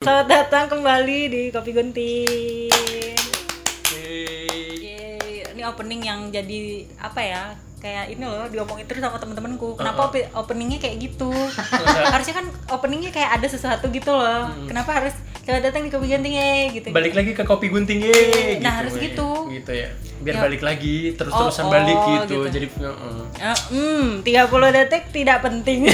Selamat datang kembali di Kopi Gunting. Yeay, ini opening yang jadi apa ya? Kayak ini loh diomongin terus sama temen-temenku. Kenapa ope- openingnya kayak gitu? Harusnya kan openingnya kayak ada sesuatu gitu loh. Kenapa harus selamat datang di Kopi Gunting ya gitu. balik lagi ke kopi gunting ye Nah, harus ya. gitu. gitu ya biar Ya. balik lagi terus terusan Oh, balik oh, gitu, gitu. jadi uh, Ya, hmm, 30 detik tidak penting.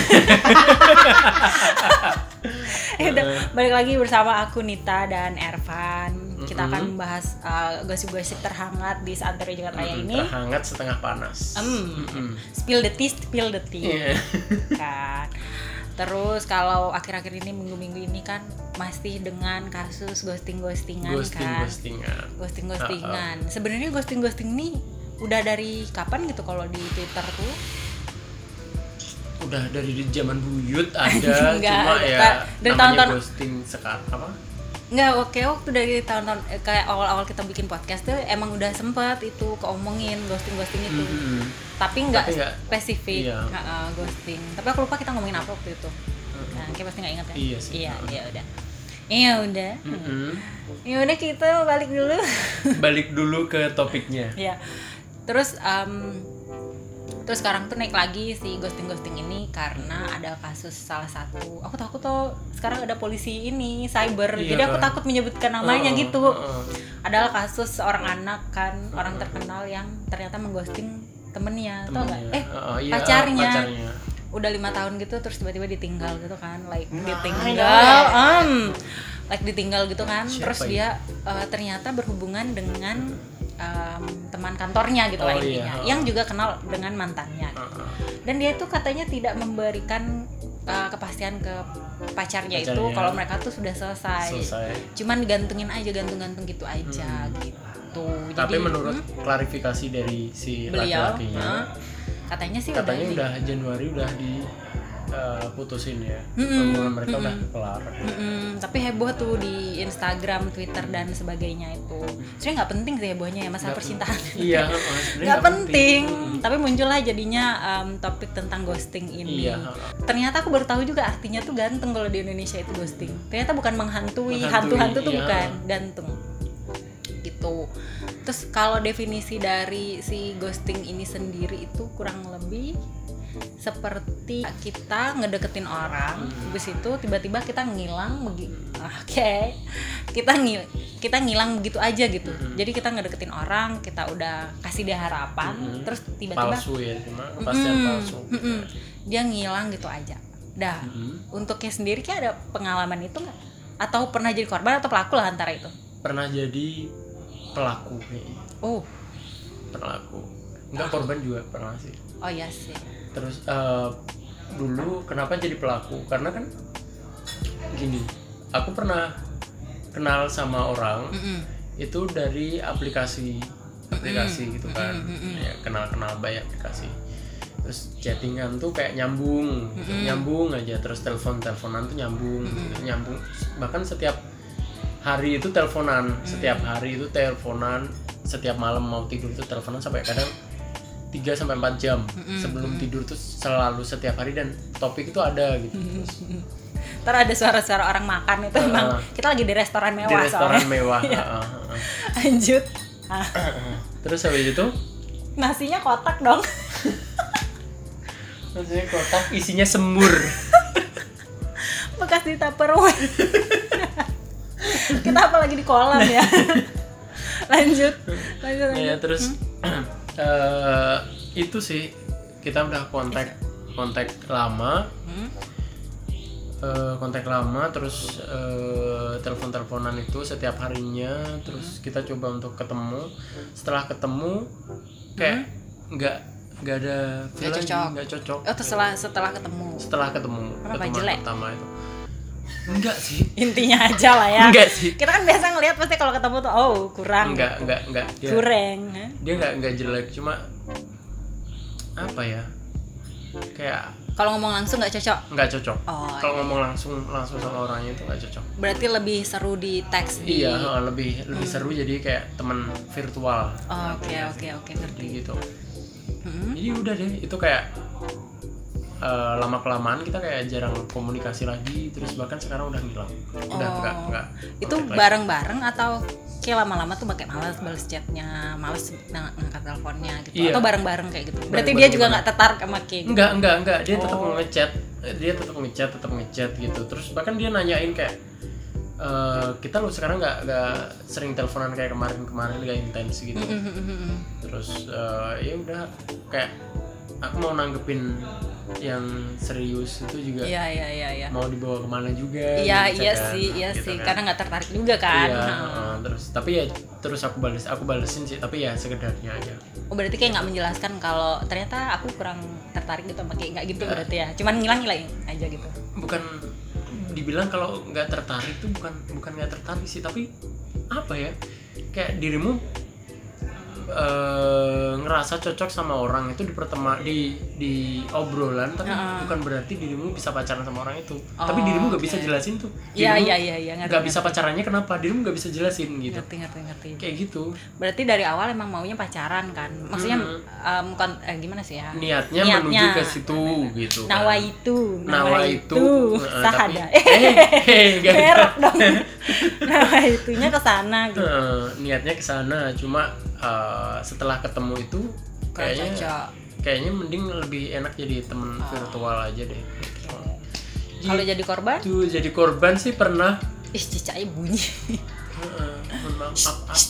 Eh, balik lagi bersama aku Nita dan Ervan. Kita akan membahas uh, gosip-gosip terhangat di Santero Jakarta Raya ini. terhangat setengah panas Hmm. Mm-mm. Spill the tea, spill the tea. Iya. Kan. Terus kalau akhir-akhir ini minggu-minggu ini kan masih dengan kasus ghosting-ghostingan ghosting kan. ghostingan Ghosting-ghostingan. Sebenarnya ghosting-ghosting ini udah dari kapan gitu kalau di Twitter tuh? Udah dari zaman buyut ada Enggak, cuma ya dari tahun-tahun- ghosting sekarang apa Nggak, oke waktu dari tahun-tahhun eh, kayak awal-awal kita bikin podcast tuh emang udah sempet itu keomongin ghosting-ghosting itu. Mm-mm. Tapi nggak Tapi nggak- spesifik iya. Heeh, ghosting. Tapi aku lupa kita ngomongin apa waktu itu. Nah, kayak pasti nggak ingat ya. Iya sih. Iya, ya udah. Iya udah. Mm-mm. Ya udah kita balik dulu. balik dulu ke topiknya ya. Terus em, terus sekarang tuh naik lagi si ghosting ghosting ini karena ada kasus salah satu aku takut tuh sekarang ada polisi ini cyber Iya jadi aku kan? takut menyebutkan namanya Heeh, gitu heeh. adalah kasus seorang anak kan orang terkenal yang ternyata mengghosting temennya tau nggak Temennya. eh Heeh, iya, pacarnya. pacarnya. udah lima tahun gitu terus tiba-tiba ditinggal gitu kan like Nah, ditinggal um, like ditinggal gitu kan Siapa terus ini? dia uh, ternyata berhubungan dengan um, teman kantornya gitu lah Oh, iya, intinya heeh. yang juga kenal dengan mantannya Heeh. dan dia tuh katanya tidak memberikan uh, kepastian ke pacarnya, itu Pacarnya. kalau mereka tuh sudah selesai, selesai cuman digantungin aja gantung-gantung gitu aja gitu Hmm. tapi Jadi, menurut hmm, klarifikasi dari si laki-lakinya huh, katanya sih katanya di- udah Januari udah di uh, putusin ya hubungan mereka udah mm-mm. kelar Mm-mm, tapi heboh tuh di Instagram, Twitter dan sebagainya itu. Sebenarnya nggak penting sih hebohnya ya masalah Nggak percintaan. iya Nggak penting, Mm. tapi muncullah jadinya um, topik tentang ghosting ini. iya. Ternyata aku baru tahu juga artinya tuh gantung kalau di Indonesia itu ghosting. Ternyata bukan menghantui, hantu-hantu tuh iya. bukan, gantung. Gitu. Terus kalau definisi dari si ghosting ini sendiri itu kurang lebih seperti kita ngedeketin orang, habis itu tiba-tiba kita ngilang begi Oke. Kita ngil kita ngilang begitu aja gitu. Jadi kita ngedeketin orang, kita udah kasih dia harapan, Mm-mm. terus tiba-tiba palsu ya cuma Mm-mm, palsu gitu ya. dia ngilang gitu aja. Dah. Mm-mm. Untuknya sendiri kayak ada pengalaman itu nggak? Atau pernah jadi korban atau pelaku lah antara itu? pernah jadi pelaku kayaknya Oh, pelaku enggak korban juga pernah sih oh iya sih. Terus eh, dulu kenapa jadi pelaku? Karena kan gini aku pernah kenal sama orang Mm-mm. itu dari aplikasi aplikasi gitu kan. Mm-mm. ya kenal kenal banyak aplikasi. Terus chattingan tuh kayak nyambung nyambung aja. Terus telepon teleponan tuh nyambung gitu, nyambung. Bahkan setiap hari itu teleponan setiap hari itu teleponan setiap malam mau tidur tuh teleponan sampai kadang 3 sampai 4 jam sebelum tidur tuh selalu setiap hari dan topik itu ada gitu terus Ntar ada suara-suara orang makan itu emang kita lagi di restoran mewah di restoran soalnya. mewah Iya. heeh, heeh. Lanjut. Ah, terus habis itu nasinya kotak dong. maksudnya kotak isinya semur Bekas di Tupperware. kita apa lagi di kolam ya? Lanjut. Lanjut. lanjut. ya terus eh, itu sih kita udah kontak kontak lama. Hmm. eh, kontak lama terus eh, telepon teleponan itu setiap harinya. Terus kita coba untuk ketemu. Setelah ketemu kayak nggak nggak ada lagi, cocok. nggak cocok. Oh, setelah setelah ketemu. setelah ketemu. Kenapa, jelek? pertama itu enggak sih Intinya aja lah ya. enggak sih Kita kan biasa ngelihat pasti kalau ketemu tuh oh, kurang. enggak enggak enggak dia Kurang. Hah? dia nggak nggak jelek cuma apa ya kayak Kalau ngomong langsung nggak cocok. nggak cocok Oh, kalau ngomong langsung langsung sama orangnya itu nggak cocok berarti lebih seru di teks di iya lebih lebih seru jadi kayak teman virtual Oh, oke oke oke ngerti gitu Hmm. jadi udah deh itu kayak eh, lama kelamaan kita kayak jarang komunikasi lagi terus bahkan sekarang udah ngilang. Udah Oh. nggak nggak itu kontak lagi. bareng-bareng atau kayak lama-lama tuh pakai malas balas chatnya malas ng- ngangkat teleponnya gitu? Iya. atau bareng-bareng kayak gitu? Berarti dia juga nggak tertarik sama kayak gitu? Enggak enggak enggak dia tetap Oh. ngechat dia tetap ngechat tetap ngechat gitu. Terus bahkan dia nanyain kayak eh, kita lo sekarang nggak nggak sering teleponan kayak kemarin-kemarin nggak intens gitu. Terus eh, ya udah kayak aku mau nanggepin yang serius itu juga iya iya iya iya. mau dibawa ke mana juga iya gitu iya kan, sih iya gitu sih. kan. karena nggak tertarik juga kan. Iya Nah. eh, terus tapi ya terus aku balas aku balesin sih tapi ya sekedarnya aja. Oh berarti kayak nggak menjelaskan kalau ternyata aku kurang tertarik gitu sama kayak nggak gitu berarti ya? Cuman ngilang ngilangin aja gitu. Bukan dibilang kalau nggak tertarik tuh bukan bukan nggak tertarik sih tapi apa ya? Kayak dirimu eh, ngerasa cocok sama orang itu di pertema di di obrolan tapi Heeh. bukan berarti dirimu bisa pacaran sama orang itu. Oh, tapi dirimu nggak oke. bisa jelasin tuh. Iya Dirimu iya iya iya ngerti nggak bisa pacarannya kenapa? Dirimu nggak bisa jelasin gitu. Ngerti ngerti ngerti. Kayak gitu. Berarti dari awal emang maunya pacaran kan? Maksudnya Hmm. em, kon- eh, gimana sih ya? Niatnya, Niatnya. menuju ke situ gitu kan. nawa itu nawa itu. eh, tapi sahada eh, eh, merek dong. Nawa itunya ke sana gitu. Eh, niatnya ke sana cuma eh, setelah ketemu itu kayaknya kayaknya mending lebih enak jadi temen virtual aja deh. Kalau jadi korban? Itu jadi korban sih pernah. Ih cicaknya bunyi.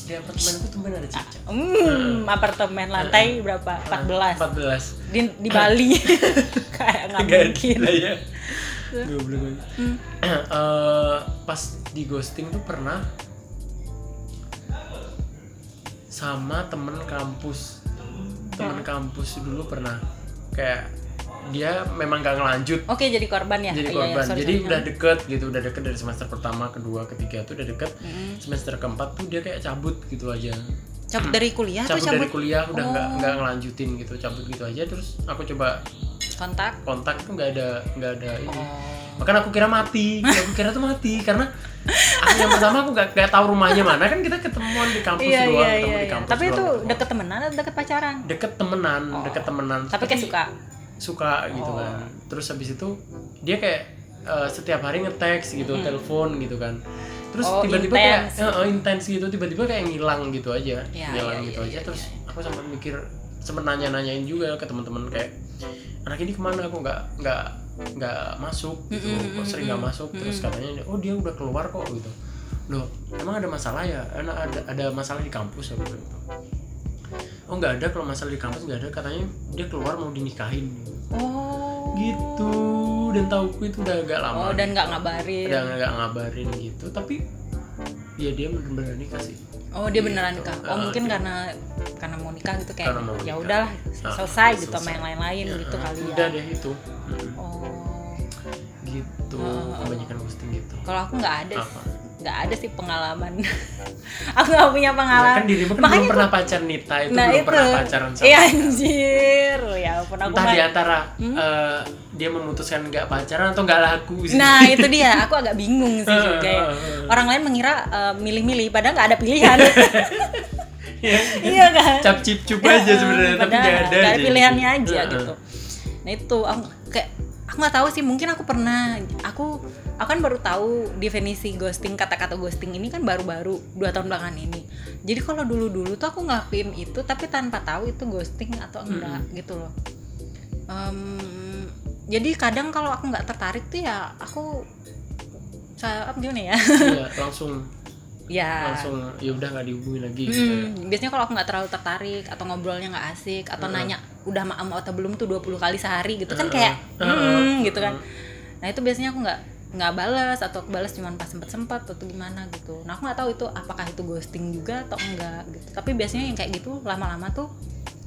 Di apartemenku tuh benar ada cicak. hmm apartemen lantai berapa? 14 14 di, di Bali. Kayak nggak mungkin. ada ya Goblok. Hmm. Eh, pas di ghosting tuh pernah sama temen kampus. Temen kampus dulu pernah. Kayak dia memang gak ngelanjut. Oke jadi korban ya? Jadi Iya, iya, korban sorry, jadi sorry. udah deket gitu udah deket dari semester pertama kedua ketiga tuh udah deket. Mm. semester keempat tuh dia kayak cabut gitu aja. Cabut dari kuliah cabut, cabut dari kuliah udah nggak Oh. nggak ngelanjutin gitu cabut gitu aja. Terus aku coba kontak? kontak tuh nggak ada nggak ada ini. Oh. Bahkan aku kira mati, aku kira tuh mati. Karena aku yang pertama aku gak, gak tahu rumahnya mana kan kita ketemuan di kampus iya doang, iya ketemu iya, di iya. kampus tapi itu doang. deket temenan atau deket pacaran deket temenan, Oh. deket temenan. tapi kayak suka suka gitu Oh. kan. Terus habis itu dia kayak eh, setiap hari nge-text gitu, telepon gitu kan. Terus Oh, tiba-tiba kayak intens. eh, eh, intens gitu, tiba-tiba kayak ngilang gitu aja, Iya, ngilang iya, gitu iya, aja. iya, Terus iya. aku sempat mikir, sempat nanya-nanyain juga ke teman-teman kayak anak ini ke mana? Aku nggak nggak nggak masuk gitu. Mm-mm, kok sering nggak masuk? Terus katanya oh dia udah keluar kok gitu. Loh emang ada masalah ya? Enak ada ada masalah di kampus? Aku gitu. Oh nggak ada. Kalau masalah di kampus nggak ada. Katanya dia keluar mau dinikahin. Oh. Gitu. Dan tauku itu udah agak lama oh dan nggak ngabarin. Udah nggak ngabarin gitu. Tapi ya dia bener-bener nikah sih oh dia beneran Gitu. nikah. Oh Ah, mungkin gitu. karena karena mau nikah gitu kayak ya udahlah Ah, selesai gitu sama selesai. yang lain-lain Ya, gitu kali ya. udah deh itu. Mm, oh. Gitu Ah, ah, ah. kebanyakan ghosting gitu. Kalau aku nggak ada apa nggak ada sih pengalaman aku nggak punya Ya, pengalaman kan dirimu kan Makanya belum pernah pacar Nita itu nah belum itu pernah pacaran sama iya anjir ya ampun aku entah di antara eh, dia memutuskan nggak pacaran atau nggak laku sih Nah itu dia, aku agak bingung sih juga ya. Orang lain mengira eh, milih-milih, padahal nggak ada pilihan. Iya. iya kan? cap cip cup aja sebenarnya tapi nggak ada nggak aja pilihannya gitu. aja gitu. Nah itu aku kayak aku nggak tahu sih, mungkin aku pernah aku aku kan baru tahu definisi ghosting kata-kata ghosting ini kan baru-baru dua tahun belakangan ini. Jadi kalau dulu-dulu tuh aku ngelakuin itu tapi tanpa tahu itu ghosting atau enggak gitu loh. Em, jadi kadang kalau aku nggak tertarik tuh ya aku saya apa gimana ya? Iya, langsung ya langsung ya udah nggak dihubungin lagi gitu ya. Hmm, biasanya kalau aku nggak terlalu tertarik atau ngobrolnya nggak asik atau nanya udah maam atau belum tuh 20 kali sehari gitu kan kayak hmm, gitu kan. Nah, itu biasanya aku nggak nggak balas atau balas cuma pas sempet sempat atau gimana gitu. Nah, aku nggak tahu itu apakah itu ghosting juga atau enggak gitu. Tapi biasanya yang kayak gitu lama-lama tuh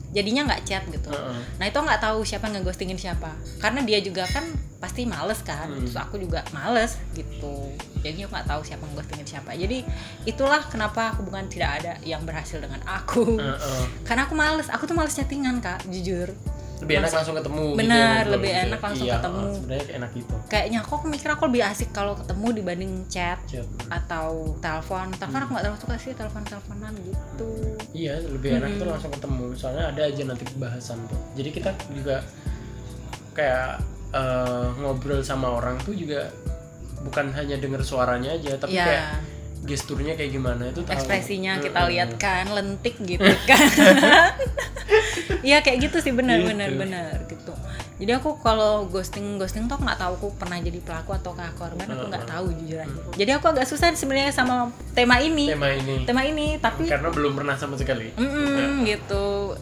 jadinya nggak chat gitu. Heeh. Nah itu nggak tahu siapa yang ngeghostingin siapa, karena dia juga kan pasti males kan, Hmm. terus aku juga males gitu. Jadi aku nggak tahu siapa yang ngeghostingin siapa. Jadi itulah kenapa hubungan tidak ada yang berhasil dengan aku, Heeh. karena aku males. Aku tuh males chattingan kak, jujur. Lebih enak langsung ketemu gitu Benar, ya, lebih gitu ya. enak langsung Iya, ketemu. sebenarnya kayak enak gitu Kayaknya aku mikir aku lebih asik kalau ketemu dibanding chat chat atau telepon. Telepon aku nggak terlalu suka sih telepon teleponan gitu. iya lebih enak tuh langsung ketemu soalnya ada aja nanti pembahasan tuh jadi kita juga kayak eh, ngobrol sama orang tuh juga bukan hanya denger suaranya aja tapi ya kayak gesturnya kayak gimana itu tahu. Ekspresinya kita lihat kan lentik gitu kan. Iya kayak gitu sih benar Gitu. benar benar gitu. Jadi aku kalau ghosting ghosting tuh nggak tahu aku pernah jadi pelaku atau korban aku nggak tahu jujur aja. Jadi aku agak susah sebenarnya sama tema ini. Tema ini. Tema ini tapi karena belum pernah sama sekali. Mm-mm, gitu.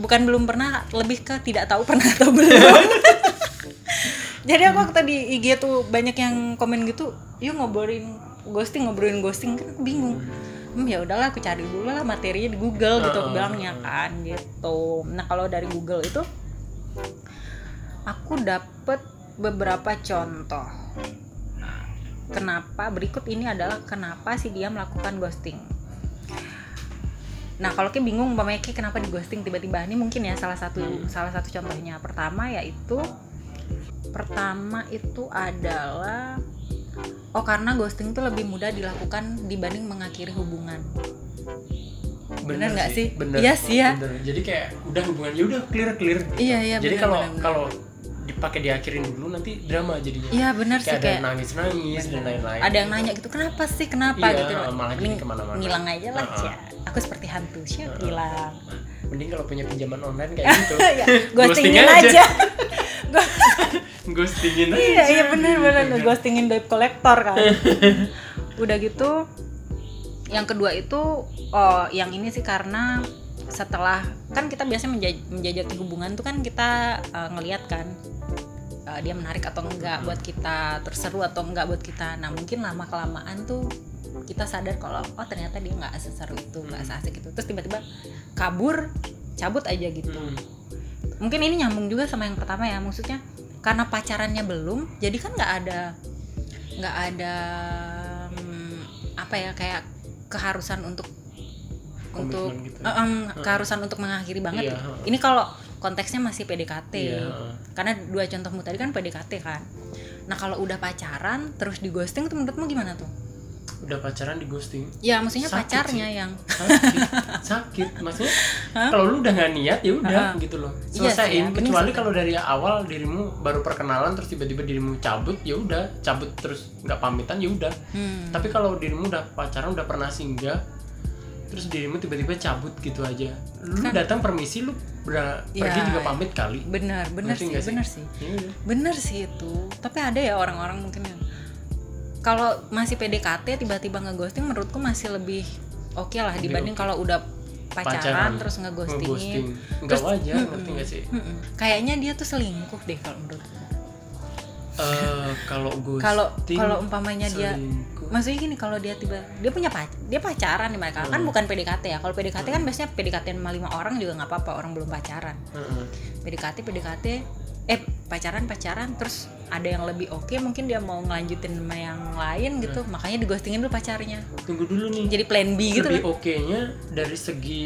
Bukan belum pernah lebih ke tidak tahu pernah atau belum. Jadi aku waktu di IG tuh banyak yang komen gitu yuk ngobrolin ghosting ngobrolin ghosting kan aku bingung. Hmm ya udahlah aku cari dulu lah materinya di Google gitu aku bilangnya kan gitu. Nah kalau dari Google itu aku dapet beberapa contoh. Kenapa? Berikut ini adalah kenapa sih dia melakukan ghosting. Nah, kalau kayak bingung umpamanya kayak kenapa di ghosting tiba-tiba? Ini mungkin ya salah satu salah satu contohnya. Pertama yaitu pertama itu adalah oh karena ghosting tuh lebih mudah dilakukan dibanding mengakhiri hubungan. Bener nggak sih? bener Iya sih ya. bener. jadi kayak udah hubungan ya udah clear clear Iya, iya, jadi bener, kalau bener, bener. kalau dipakai diakhirin dulu nanti drama jadinya Iya benar sih kayak ada kayak nangis nangis dan lain-lain ada yang nanya gitu kenapa sih kenapa Iya, gitu malah jadi ke mana-mana. ngilang aja lah Uh-uh. Cia. aku seperti hantu sih hilang mending kalau punya pinjaman online kayak gitu ya ghostingin aja ghostingin aja. iya iya bener. Bener ghostingin debt collector kan. Udah gitu yang kedua itu oh yang ini sih karena setelah kan kita biasanya menjaj- menjajaki hubungan tuh kan kita eh, ngeliat kan eh, dia menarik atau enggak buat kita terseru atau enggak buat kita. Nah mungkin lama kelamaan tuh kita sadar kalau oh ternyata dia nggak seseru itu nggak asik itu. Terus tiba-tiba kabur cabut aja gitu. Hmm. mungkin ini nyambung juga sama yang pertama ya maksudnya karena pacarannya belum jadi kan nggak ada nggak ada hmm, apa ya kayak keharusan untuk untuk Komitmen gitu. eh, em, keharusan untuk mengakhiri banget Iya, heeh. ini kalau konteksnya masih PDKT Iya, heeh. karena dua contohmu tadi kan PDKT kan nah kalau udah pacaran terus di ghosting tuh menurutmu gimana tuh udah pacaran di ghosting. Ya maksudnya Sakit pacarnya sih. yang sakit sakit. Maksudnya kalau lu udah nggak niat ya udah gitu loh. Iya ya, selesaiin. mending kecuali selesai. kalau dari awal dirimu baru perkenalan terus tiba-tiba dirimu cabut ya udah. Cabut terus nggak pamitan ya udah. Hmm, tapi kalau dirimu udah pacaran udah pernah singgah terus dirimu tiba-tiba cabut gitu aja. Lu datang permisi lu ber- Kan Iya, pergi juga pamit kali. benar benar sih sih? benar sih. Ya udah. bener sih itu. Tapi ada ya orang-orang mungkin yang kalau masih PDKT tiba-tiba ngeghosting menurutku masih lebih oke lah Lebih dibanding oke. kalau udah pacaran, Pacaran, terus ngeghostingin Ngeghosting. Terus, wajar ngerti nggak sih Mm-mm. kayaknya dia tuh selingkuh deh kalau menurutku Eh, kalau ghosting kalau kalau umpamanya dia selingkuh. maksudnya gini kalau dia tiba dia punya pac dia pacaran nih mereka kan bukan PDKT ya kalau PDKT kan biasanya PDKT sama lima orang juga nggak apa-apa orang belum pacaran. PDKT PDKT eh pacaran pacaran terus ada yang lebih oke mungkin dia mau ngelanjutin sama yang lain gitu. Hmm. makanya digostingin dulu pacarnya. Tunggu dulu nih. Jadi plan B gitu lebih kan? oke nya dari segi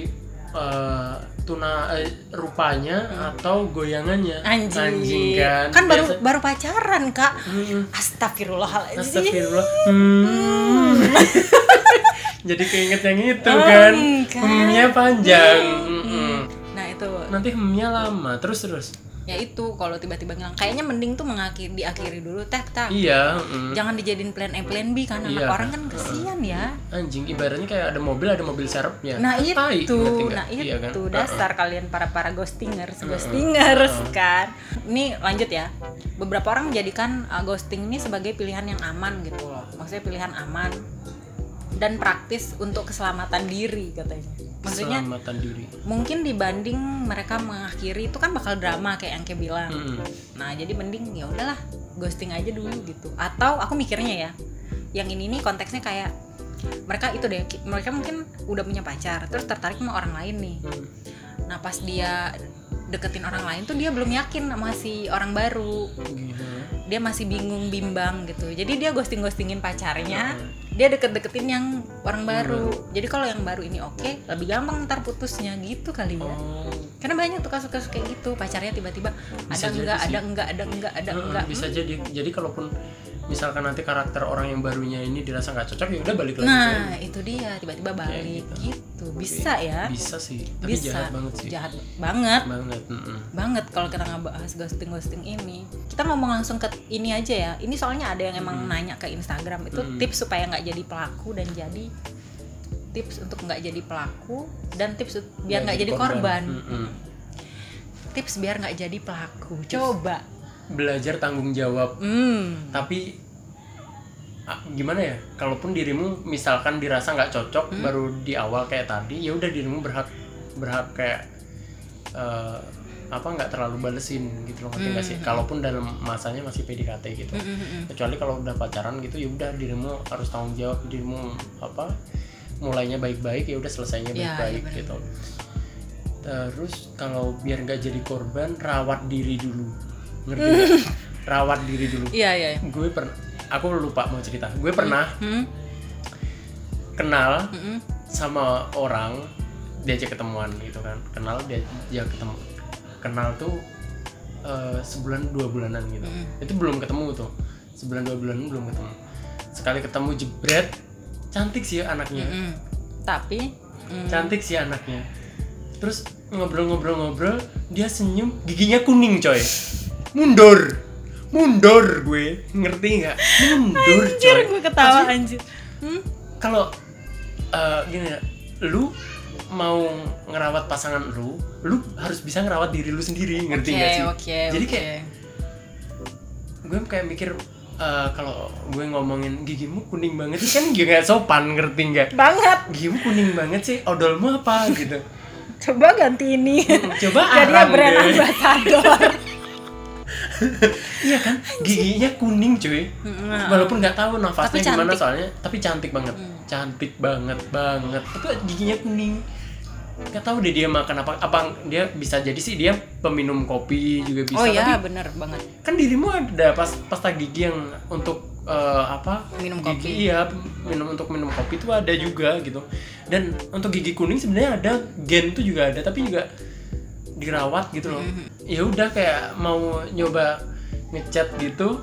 eh, tuna eh, rupanya atau goyangannya? Hmm. anjing, kan. Kan baru Biasa- baru pacaran kak. Hmm, astagfirullahaladzim. Astagfirullah. Hmm. jadi keinget yang itu Oh, kan? enggak. hemnya panjang. Mm-mm. nah itu. Nanti hemnya lama. Terus terus ya itu kalau tiba-tiba ngilang. Kayaknya mending tuh mengakhiri diakhiri dulu teh tak iya mm. jangan dijadiin plan A plan B kan anak Iya. orang kan kesian ya. Anjing ibaratnya kayak ada mobil ada mobil serepnya. Nah Tai, itu nah Iya itu. Kan? dasar kalian para para ghostingers ghostingers kan. Ini lanjut ya. Beberapa orang menjadikan uh, ghosting ini sebagai pilihan yang aman gitu. Loh maksudnya pilihan aman dan praktis untuk keselamatan diri katanya maksudnya diri mungkin dibanding mereka mengakhiri itu kan bakal drama kayak yang kayak bilang Mm-mm. nah jadi mending ya udahlah ghosting aja dulu gitu atau aku mikirnya ya yang ini nih konteksnya kayak mereka itu deh mereka mungkin udah punya pacar terus tertarik sama orang lain nih Mm. nah pas dia deketin orang lain tuh dia belum yakin sama si orang baru Gila. Dia masih bingung bimbang gitu. Jadi dia ghosting ghostingin pacarnya Heeh. dia deket-deketin yang orang baru. Jadi kalau yang baru ini oke lebih gampang ntar putusnya gitu kali ya. Oh. Karena banyak tuh kasus-kasus kayak gitu pacarnya tiba-tiba ada enggak ada enggak ada enggak ada enggak bisa jadi. Jadi kalaupun misalkan nanti karakter orang yang barunya ini dirasa nggak cocok ya udah balik lagi Nah, ke- itu dia tiba-tiba balik gitu. gitu. Bisa ya? bisa sih tapi Bisa. jahat banget sih Jahat banget. banget mm-mm. banget kalau kita ngebahas ghosting ghosting ini kita ngomong langsung ke ini aja ya ini soalnya ada yang emang nanya ke Instagram itu Hmm. tips supaya nggak jadi pelaku dan jadi tips untuk nggak jadi pelaku dan tips biar nggak jadi korban, Mm-mm. tips biar nggak jadi pelaku coba belajar tanggung jawab. Hmm. Tapi gimana ya? Kalaupun dirimu misalkan dirasa nggak cocok Hmm. baru di awal kayak tadi ya udah dirimu berhak berhak kayak eh, apa nggak terlalu balesin gitu loh ngerti nggak sih? Kalaupun dalam masanya masih PDKT gitu. Hmm, hmm, hmm. kecuali kalau udah pacaran gitu ya udah dirimu harus tanggung jawab dirimu apa mulainya baik-baik ya udah selesainya Ya, baik-baik ya benar. gitu. Terus kalau biar nggak jadi korban rawat diri dulu ngerti nggak? rawat diri dulu. Iya iya iya. gue pernah aku lupa mau cerita. Gue pernah hmm, kenal hmm. sama orang diajak ketemuan gitu kan. Kenal dia dia ketemu. Kenal tuh eh, sebulan dua bulanan gitu. Mm. itu belum ketemu tuh. Sebulan dua bulanan belum ketemu. Sekali ketemu jebret cantik sih anaknya. Hmm, hmm. tapi hmm, cantik sih anaknya. Terus ngobrol-ngobrol-ngobrol dia senyum giginya kuning coy mundur. Mundur gue. Ngerti nggak? Mundur anjir coy. gue ketawa Maksudnya, anjir. Hmm? kalau eh, gini ya lu mau ngerawat pasangan lu lu harus bisa ngerawat diri lu sendiri ngerti nggak sih? oke jadi oke. kayak gue kayak mikir eh, kalau gue ngomongin gigimu kuning banget sih kan nggak sopan ngerti nggak? Banget. Gigimu kuning banget sih odolmu apa gitu. Coba ganti ini. Coba jadinya arang brand ambassador iya kan? Giginya kuning cuy. Walaupun nggak tahu nafasnya Tapi gimana soalnya tapi cantik banget. Cantik banget banget. Tapi giginya kuning. Nggak tahu deh dia makan apa apa dia bisa jadi sih dia peminum kopi juga bisa oh ya tapi bener banget. kan dirimu ada pas pasta gigi yang untuk eh, apa? Minum gigi, kopi. iya minum untuk minum kopi itu ada juga gitu. Dan untuk gigi kuning sebenarnya ada gen itu juga ada tapi juga dirawat gitu loh. Mm-hmm. Ya udah kayak mau nyoba ngecat gitu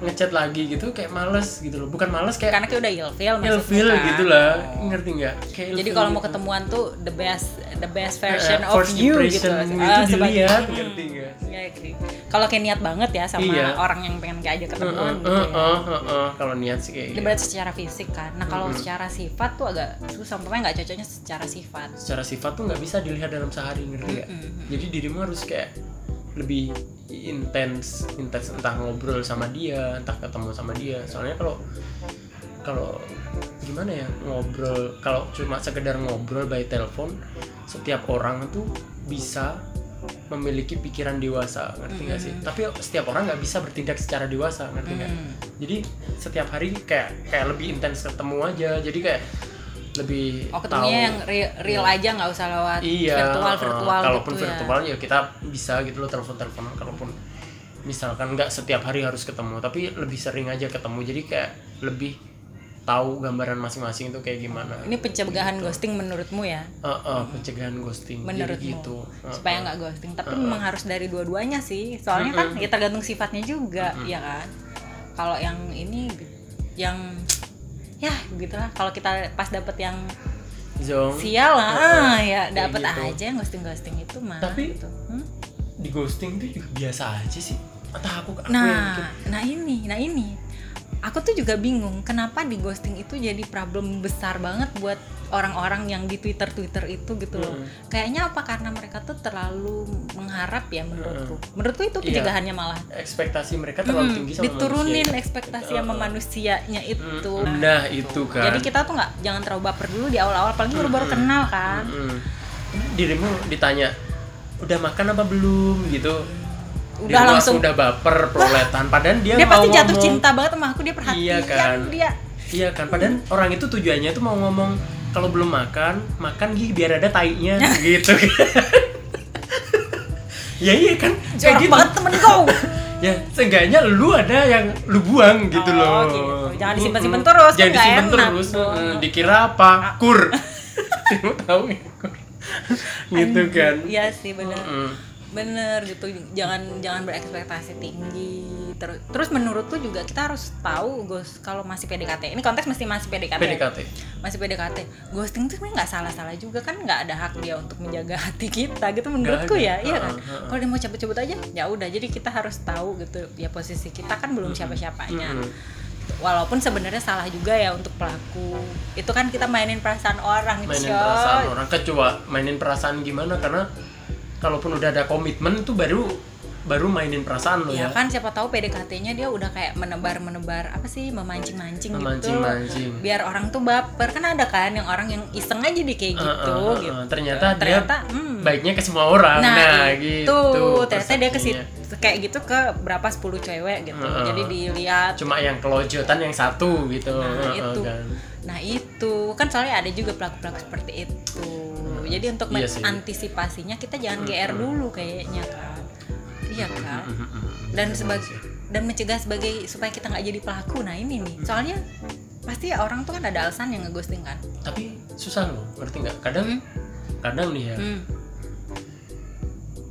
ngecat lagi gitu kayak males gitu loh bukan males kayak karena kayak udah ilfeel maksudnya ilfeel kan. gitu lah Oh. ngerti nggak jadi kalau mau gitu. ketemuan tuh the best the best Eh, version of first you gitu impression Ah, itu sebagai- dilihat Hmm. ngerti nggak Ya, gitu. kalau kayak niat banget ya sama Iya. orang yang pengen kayak aja ketemuan Heeh, gitu ya. heeh, heeh. kalau niat sih kayak gitu. berarti secara fisik kan. Nah kalau secara sifat tuh agak susah. Umpamanya nggak cocoknya secara sifat. secara sifat tuh nggak bisa dilihat dalam sehari ngerti nggak Mm-mm. jadi dirimu harus kayak lebih intens intens entah ngobrol sama dia entah ketemu sama dia. Soalnya kalau kalau gimana ya ngobrol kalau cuma sekedar ngobrol by telepon setiap orang tuh bisa memiliki pikiran dewasa ngerti nggak sih? Tapi setiap orang nggak bisa bertindak secara dewasa ngerti nggak? Hmm. jadi setiap hari kayak kayak lebih intens ketemu aja. Jadi kayak lebih Oh tahu ketemunya yang real, real aja nggak usah lewat iya virtual uh, virtual kalaupun gitu virtual ya. kita bisa gitu loh telepon teleponan kalaupun misalkan nggak setiap hari harus ketemu tapi lebih sering aja ketemu jadi kayak lebih tahu gambaran masing-masing itu kayak gimana ya. Ini pencegahan ghosting menurutmu ya? Uh, uh, pencegahan ghosting jadi Menurutmu gitu Uh, supaya uh. nggak ghosting. Tapi memang harus dari dua-duanya sih. Soalnya kan ya tergantung sifatnya juga, ya kan. Kalau yang ini yang ya gitulah. Kalau kita pas dapet yang Zong, sial lah, ah, ya dapet gitu. aja yang ghosting ghosting itu mah. Tapi- gitu. Hmm? di ghosting itu juga biasa aja sih entah aku aku yang Nah, mikir. nah ini, nah ini. Aku tuh juga bingung kenapa di ghosting itu jadi problem besar banget buat orang-orang yang di Twitter Twitter itu gitu loh. Hmm. Kayaknya apa karena mereka tuh terlalu mengharap ya menurutku. Hmm. Menurutku itu Iya. pencegahannya malah. ekspektasi mereka terlalu Hmm, tinggi sama diturunin manusia. ekspektasi sama manusianya itu. Mm, nah itu kan Jadi kita tuh nggak jangan terlalu baper dulu di awal-awal, apalagi baru-baru kenal kan. Mm. dirimu ditanya udah makan apa belum gitu Udah Dirimu langsung udah baper proletan padahal dia, dia mau pasti jatuh cinta banget sama aku dia perhatian Iya kan. dia. iya kan padahal orang itu tujuannya tuh mau ngomong kalau belum makan makan gih biar ada tainya. Gitu. Ya iya kan? Kayak Jorok gitu. banget temen kau. ya seenggaknya lu ada yang lu buang gitu Oh, loh. gitu. Jangan disimpan-simpan Mm-mm. terus, kan jangan nggak disimpan terus. Mm, dikira apa? Kur. Kamu tahu ya kur. Gitu kan? Iya sih bener. Mm. bener gitu. Jangan jangan berekspektasi tinggi terus terus menurutku juga kita harus tahu ghost kalau masih PDKT ini konteks mesti masih PDKT ya? PDKT masih PDKT ghosting itu sebenarnya nggak salah-salah juga kan nggak ada hak dia untuk menjaga hati kita gitu menurutku ya iya kan? Kalau dia mau cabut-cabut aja ya udah jadi kita harus tahu gitu ya posisi kita kan belum siapa-siapanya. Walaupun sebenarnya salah juga ya untuk pelaku. Itu kan kita mainin perasaan orang mainin Coy. perasaan orang kecoba mainin perasaan gimana karena kalaupun udah ada komitmen tuh baru baru mainin perasaan lo ya ya, kan siapa tahu PDKT-nya dia udah kayak menebar-menebar apa sih memancing-mancing gitu Memancing-mancing. biar orang tuh baper kan ada kan yang orang yang iseng aja di kayak gitu eh, eh, gitu ternyata, ternyata dia hmm. baiknya ke semua orang nah, nah, itu gitu ternyata dia ke situ kayak gitu ke berapa 10 cewek gitu Heeh. jadi dilihat cuma yang kelojotan yang satu gitu Nah, Heeh, itu. kan. Nah itu kan soalnya ada juga pelaku-pelaku seperti itu. Jadi untuk Iya sih. mengantisipasinya kita jangan GR dulu kayaknya kan. Iya kan. Mm-mm. Dan Bener sebagai dan mencegah sebagai supaya kita nggak jadi pelaku. Nah ini nih. Soalnya pasti orang tuh kan ada alasan yang ngeghosting kan. tapi susah loh ngerti nggak kadang Hmm. kadang nih ya Hmm.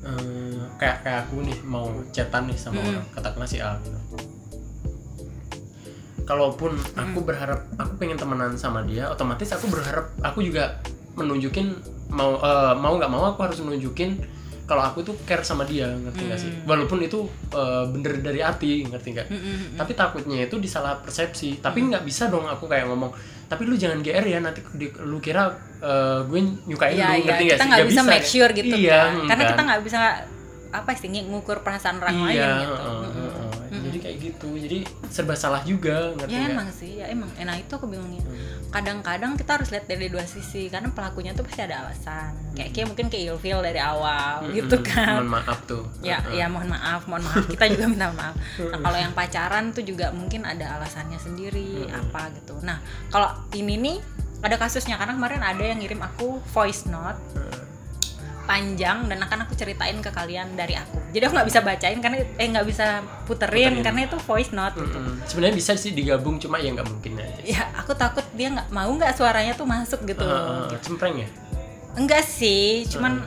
eh, kayak kayak aku nih mau chatan nih sama Mm-mm. orang katakanlah si A gitu kalaupun aku berharap aku pengen temenan sama dia otomatis aku berharap aku juga menunjukin mau eh, mau nggak mau aku harus menunjukin kalau aku tuh care sama dia ngerti nggak sih? Walaupun itu eh, bener dari hati ngerti nggak? Mm-mm. tapi takutnya itu disalah persepsi. Tapi nggak bisa dong aku kayak ngomong tapi lu jangan GR ya nanti di- lu kira eh, gue nyukain Iya lu iya. ngerti kita sih? nggak bisa make sure gitu iya, kan. Karena kita nggak bisa apa sih ngukur perasaan orang lain iya gitu. heeh, Mm-mm. Kayak gitu jadi serba salah juga ngerti Ya nggak? emang sih, ya emang. Nah itu aku bingungnya. Hmm. Kadang-kadang kita harus lihat dari dua sisi karena pelakunya tuh pasti ada alasan. Kayak kayak mungkin kayak ilfeel dari awal Mm-mm. gitu kan. mohon maaf tuh Ya, Heeh. ya mohon maaf, mohon maaf. Kita juga minta maaf. Nah, kalau yang pacaran tuh juga mungkin ada alasannya sendiri apa gitu. Nah, kalau ini nih ada kasusnya karena kemarin ada yang ngirim aku voice note Heeh. Panjang dan akan aku ceritain ke kalian dari aku. Jadi aku nggak bisa bacain karena eh nggak bisa puterin, Puterin. karena itu voice note gitu. Mm-mm. sebenarnya bisa sih digabung cuma ya nggak mungkin aja Ya aku takut dia nggak mau nggak suaranya tuh masuk gitu. Heeh, cempreng ya Enggak sih, cuman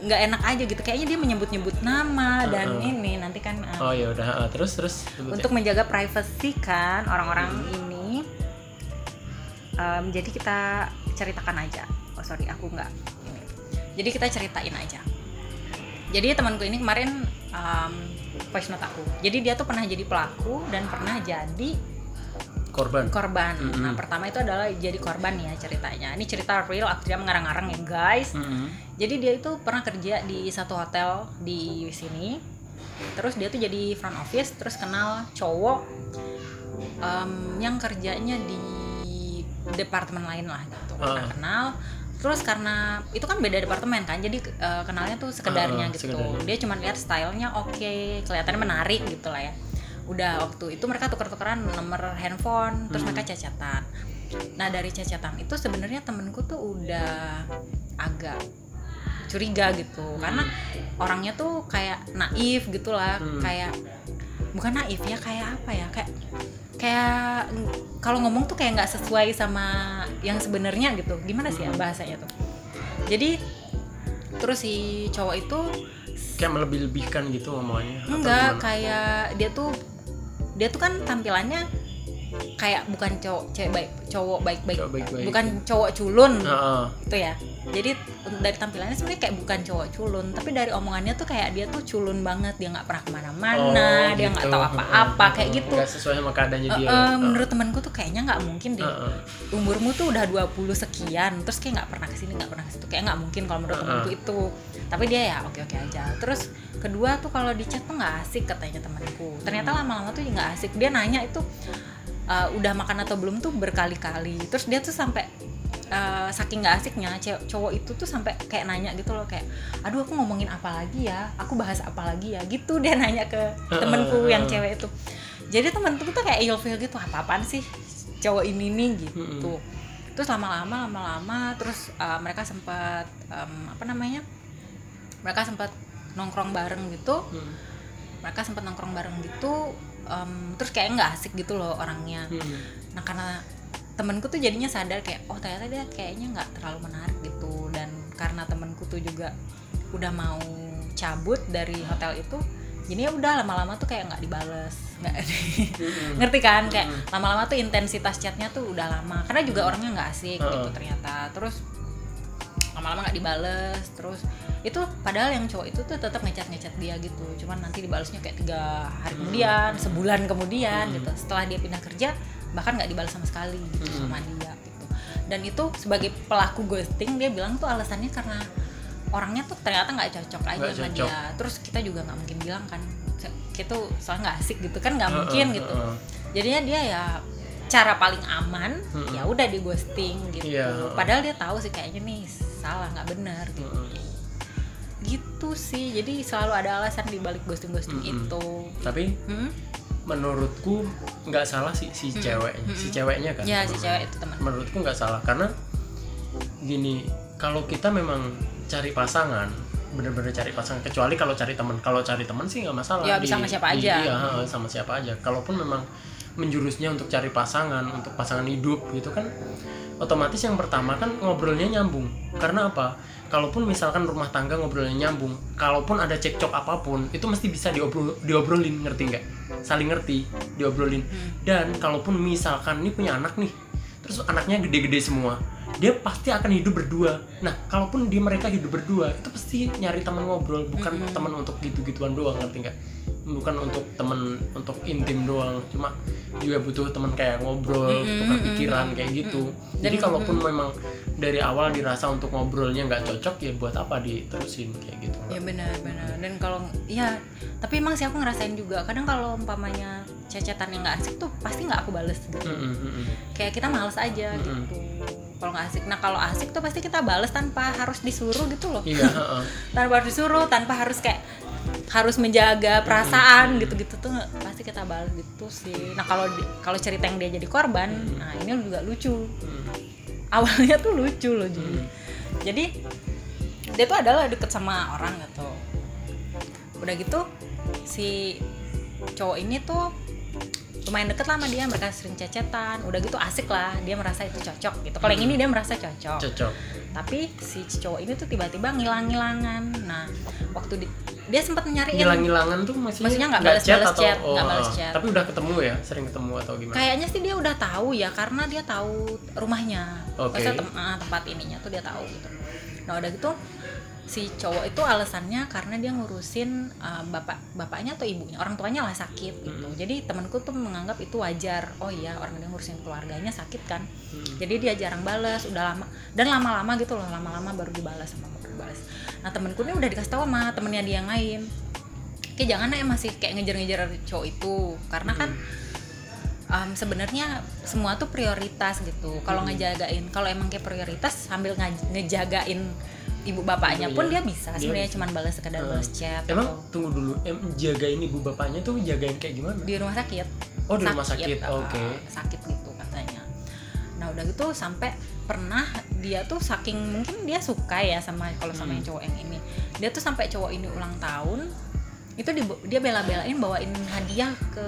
nggak enak aja gitu. Kayaknya dia menyebut-nyebut nama dan Heeh. ini nanti kan eh, oh ya udah heeh. terus terus sebut ya. untuk menjaga privasi kan orang-orang ini. em, jadi kita ceritakan aja. Oh sorry, aku nggak. Jadi kita ceritain aja. Jadi temanku ini kemarin em, voice note aku. Jadi dia tuh pernah jadi pelaku dan pernah jadi korban korban. Mm-mm. Nah pertama itu adalah jadi korban ya ceritanya. Ini cerita real, aku tidak mengarang-arang ya guys. Mm-mm. Jadi dia itu pernah kerja di satu hotel di sini. Terus dia tuh jadi front office, terus kenal cowok em, yang kerjanya di departemen lain lah gitu. Ah. Nah, kenal. Terus karena itu kan beda departemen kan, jadi eh, kenalnya tuh sekedarnya Ah, gitu. sekedarnya. Dia cuma lihat stylenya oke, kelihatannya menarik gitu lah ya. Udah waktu itu mereka tuker-tukeran nomor handphone, terus Hmm. mereka cacatan. Nah dari cacatan itu sebenarnya temenku tuh udah agak curiga gitu karena orangnya tuh kayak naif gitulah Hmm. kayak bukan naif ya kayak apa ya kayak kayak kalau ngomong tuh kayak nggak sesuai sama yang sebenarnya gitu gimana sih ya Hmm. bahasanya tuh jadi terus si cowok itu kayak melebih-lebihkan gitu ngomongannya atau enggak kayak dia tuh dia tuh kan tampilannya kayak bukan cowok cewek baik cowok baik-baik Cowok baik-baik. bukan cowok culun Heeh. gitu ya jadi dari tampilannya sebenarnya kayak bukan cowok culun tapi dari omongannya tuh kayak dia tuh culun banget dia nggak pernah ke mana-mana Oh, dia nggak gitu. tahu apa-apa kayak gitu. Nggak sesuai sama keadaannya dia. Eh, menurut temanku tuh kayaknya nggak mungkin deh. Heeh. umurmu tuh udah 20 sekian terus kayak nggak pernah ke sini nggak pernah ke situ kayak nggak mungkin kalau menurut Uh-uh. temanku itu. Tapi dia ya oke oke aja. Terus kedua tuh kalau di chat tuh nggak asik katanya temanku. Ternyata lama-lama tuh nggak asik. Dia nanya itu uh, udah makan atau belum? tuh berkali-kali. Terus dia tuh sampai uh, saking nggak asiknya cowok itu tuh sampai kayak nanya gitu loh kayak aduh aku ngomongin apa lagi ya? Aku bahas apa lagi ya? Gitu dia nanya ke temenku yang cewek itu. Jadi temenku tuh kayak ilfeel gitu apa apaan sih cowok ini nih? Gitu. Terus lama-lama lama-lama terus uh, mereka sempat um, apa namanya mereka sempat nongkrong bareng gitu. Hmm. mereka sempat nongkrong bareng gitu em, terus kayak nggak asik gitu loh orangnya. Hmm. nah karena temenku tuh jadinya sadar kayak oh ternyata dia kayaknya nggak terlalu menarik gitu. Dan karena temenku tuh juga udah mau cabut dari hotel itu jadi ya udah lama-lama tuh kayak nggak dibales. Nggak Mm-mm. ngerti kan? Kayak lama-lama tuh intensitas chatnya tuh udah lama karena juga orangnya nggak asik gitu Heeh. ternyata. Terus lama-lama nggak dibales terus itu padahal yang cowok itu tuh tetap ngechat ngechat dia gitu. Cuman nanti dibalesnya kayak tiga hari kemudian sebulan kemudian gitu. Setelah dia pindah kerja bahkan nggak dibalas sama sekali gitu Hmm. sama dia gitu dan itu sebagai pelaku ghosting dia bilang tuh alasannya karena orangnya tuh ternyata nggak cocok aja Nggak sama cocok. dia terus kita juga nggak mungkin bilang kan kita tuh soalnya nggak asik gitu kan nggak Heeh, mungkin gitu heeh. jadinya dia ya cara paling aman Mm-mm. ya udah di ghosting gitu Iya, heeh. padahal dia tahu sih kayaknya nih salah nggak benar gitu gitu sih jadi selalu ada alasan di balik ghosting ghosting Mm-mm. itu tapi hmm? Menurutku nggak salah sih si ceweknya si ceweknya kan. Ya si cewek itu teman. Menurutku nggak salah karena gini kalau kita memang cari pasangan bener-bener cari pasangan kecuali kalau cari teman. Kalau cari teman sih nggak masalah Ya, bisa sama siapa aja. iya ha, sama siapa aja. Kalaupun memang menjurusnya untuk cari pasangan untuk pasangan hidup gitu kan otomatis yang pertama kan ngobrolnya nyambung. Karena apa? Kalaupun misalkan rumah tangga ngobrolnya nyambung kalaupun ada cekcok apa pun itu mesti bisa diobrol diobrolin ngerti nggak saling ngerti diobrolin. Dan kalaupun misalkan ini punya anak nih terus anaknya gede-gede semua dia pasti akan hidup berdua. Nah kalaupun di mereka hidup berdua itu pasti nyari teman ngobrol bukan teman untuk gitu-gituan doang ngerti nggak bukan untuk temen untuk intim doang. Cuma juga butuh teman kayak ngobrol tukar pikiran kayak gitu. Jadi kalaupun memang dari awal dirasa untuk ngobrolnya nggak cocok ya buat apa diterusin kayak gitu. Ya benar benar. Dan kalau ya tapi emang sih aku ngerasain juga. Kadang kalau umpamanya cecetan yang nggak asik tuh pasti nggak aku bales gitu. Kayak kita males aja gitu. Kalau nggak asik nah kalau asik tuh pasti kita bales tanpa harus disuruh gitu loh. Iya heeh. tanpa harus disuruh tanpa harus kayak harus menjaga perasaan gitu-gitu tuh pasti kita balas gitu sih. Nah kalau kalau cerita yang dia jadi korban nah ini juga lucu. Awalnya tuh lucu loh jadi jadi dia tuh adalah deket sama orang gitu. Udah gitu si cowok ini tuh lumayan deket lah sama dia mereka sering cecetan. Udah gitu asik lah dia merasa itu cocok gitu. Kalau yang ini dia merasa cocok. Cocok. Tapi si cowok ini tuh tiba-tiba ngilang-ngilangan. Nah waktu di- dia sempat nyariin ngilang-ngilangan tuh maksudnya, Maksudnya nggak nggak balas-balas atau- chat, oh, nggak balas oh. chat. tapi udah ketemu ya sering ketemu atau gimana kayaknya sih dia udah tahu ya karena dia tahu rumahnya. Maksudnya tem- ah, tempat ininya tuh dia tahu gitu nah udah gitu si cowok itu alasannya karena dia ngurusin uh, bapak bapaknya atau ibunya orang tuanya lah sakit gitu. Jadi temanku tuh menganggap itu wajar. Oh iya orang dia ngurusin keluarganya sakit kan. Jadi dia jarang balas udah lama dan lama-lama gitu loh lama-lama baru dibalas sama baru dibalas nah temanku ini udah dikasih tahu sama temennya dia yang lain. Kayak jangan ya masih kayak ngejar-ngejar cowok itu. Karena kan um, sebenarnya semua tuh prioritas gitu. Kalau ngejagain kalau emang kayak prioritas sambil ngejagain ibu bapaknya pun Iya. dia bisa sebenarnya bisa. cuma balas sekedar balas chat emang atau tunggu dulu em jagain ibu bapaknya tuh jagain kayak gimana di rumah sakit Oh, di rumah sakit, uh, oke. sakit gitu katanya nah udah gitu sampai pernah dia tuh saking mungkin dia suka ya sama kalau sama Hmm. yang cowok yang ini dia tuh sampai cowok ini ulang tahun itu di- dia bela-belain bawain hadiah ke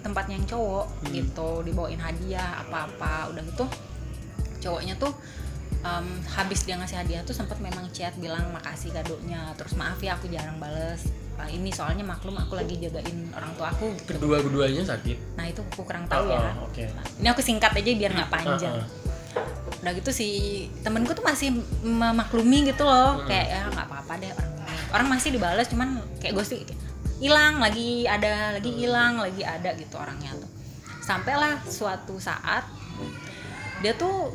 tempatnya yang cowok Hmm. gitu dibawain hadiah apa-apa udah gitu cowoknya tuh um, habis dia ngasih hadiah tuh sempat memang chat bilang makasih kadonya. Terus maaf ya aku jarang bales. Ah, ini soalnya maklum aku lagi jagain orang tua aku. Gitu kedua-duanya sakit? Nah itu aku kurang tahu Oh, ya. Oh, oke. Nah, ini aku singkat aja biar nggak panjang Ah, ah. udah gitu si temenku tuh masih memaklumi gitu loh. Hmm. kayak ya nggak apa-apa deh orang orang masih dibales cuman kayak ghosting kayak, hilang lagi ada lagi hilang lagi ada gitu orangnya tuh. Sampailah suatu saat dia tuh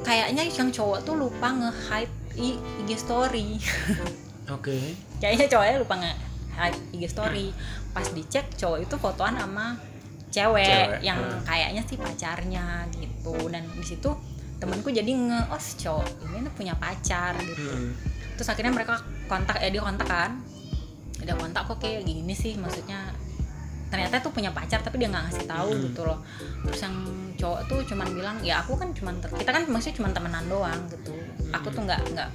kayaknya yang cowok tuh lupa nge-hide i- IG story. Oke. Kayaknya cowoknya lupa nge-hide IG story. Pas dicek cowok itu fotoan sama cewek, Cewek, yang hmm. kayaknya sih pacarnya gitu. Dan di situ temenku jadi nge oh si cowok. Ini punya pacar gitu. Hmm. terus akhirnya mereka kontak ya dia kontak kan. Dia kontak kok kayak gini sih? Maksudnya ternyata tuh punya pacar tapi dia nggak ngasih tahu Hmm. gitu loh. Terus yang cowok tuh cuman bilang ya aku kan cuman kita kan maksudnya cuman temenan doang gitu. Aku tuh nggak nggak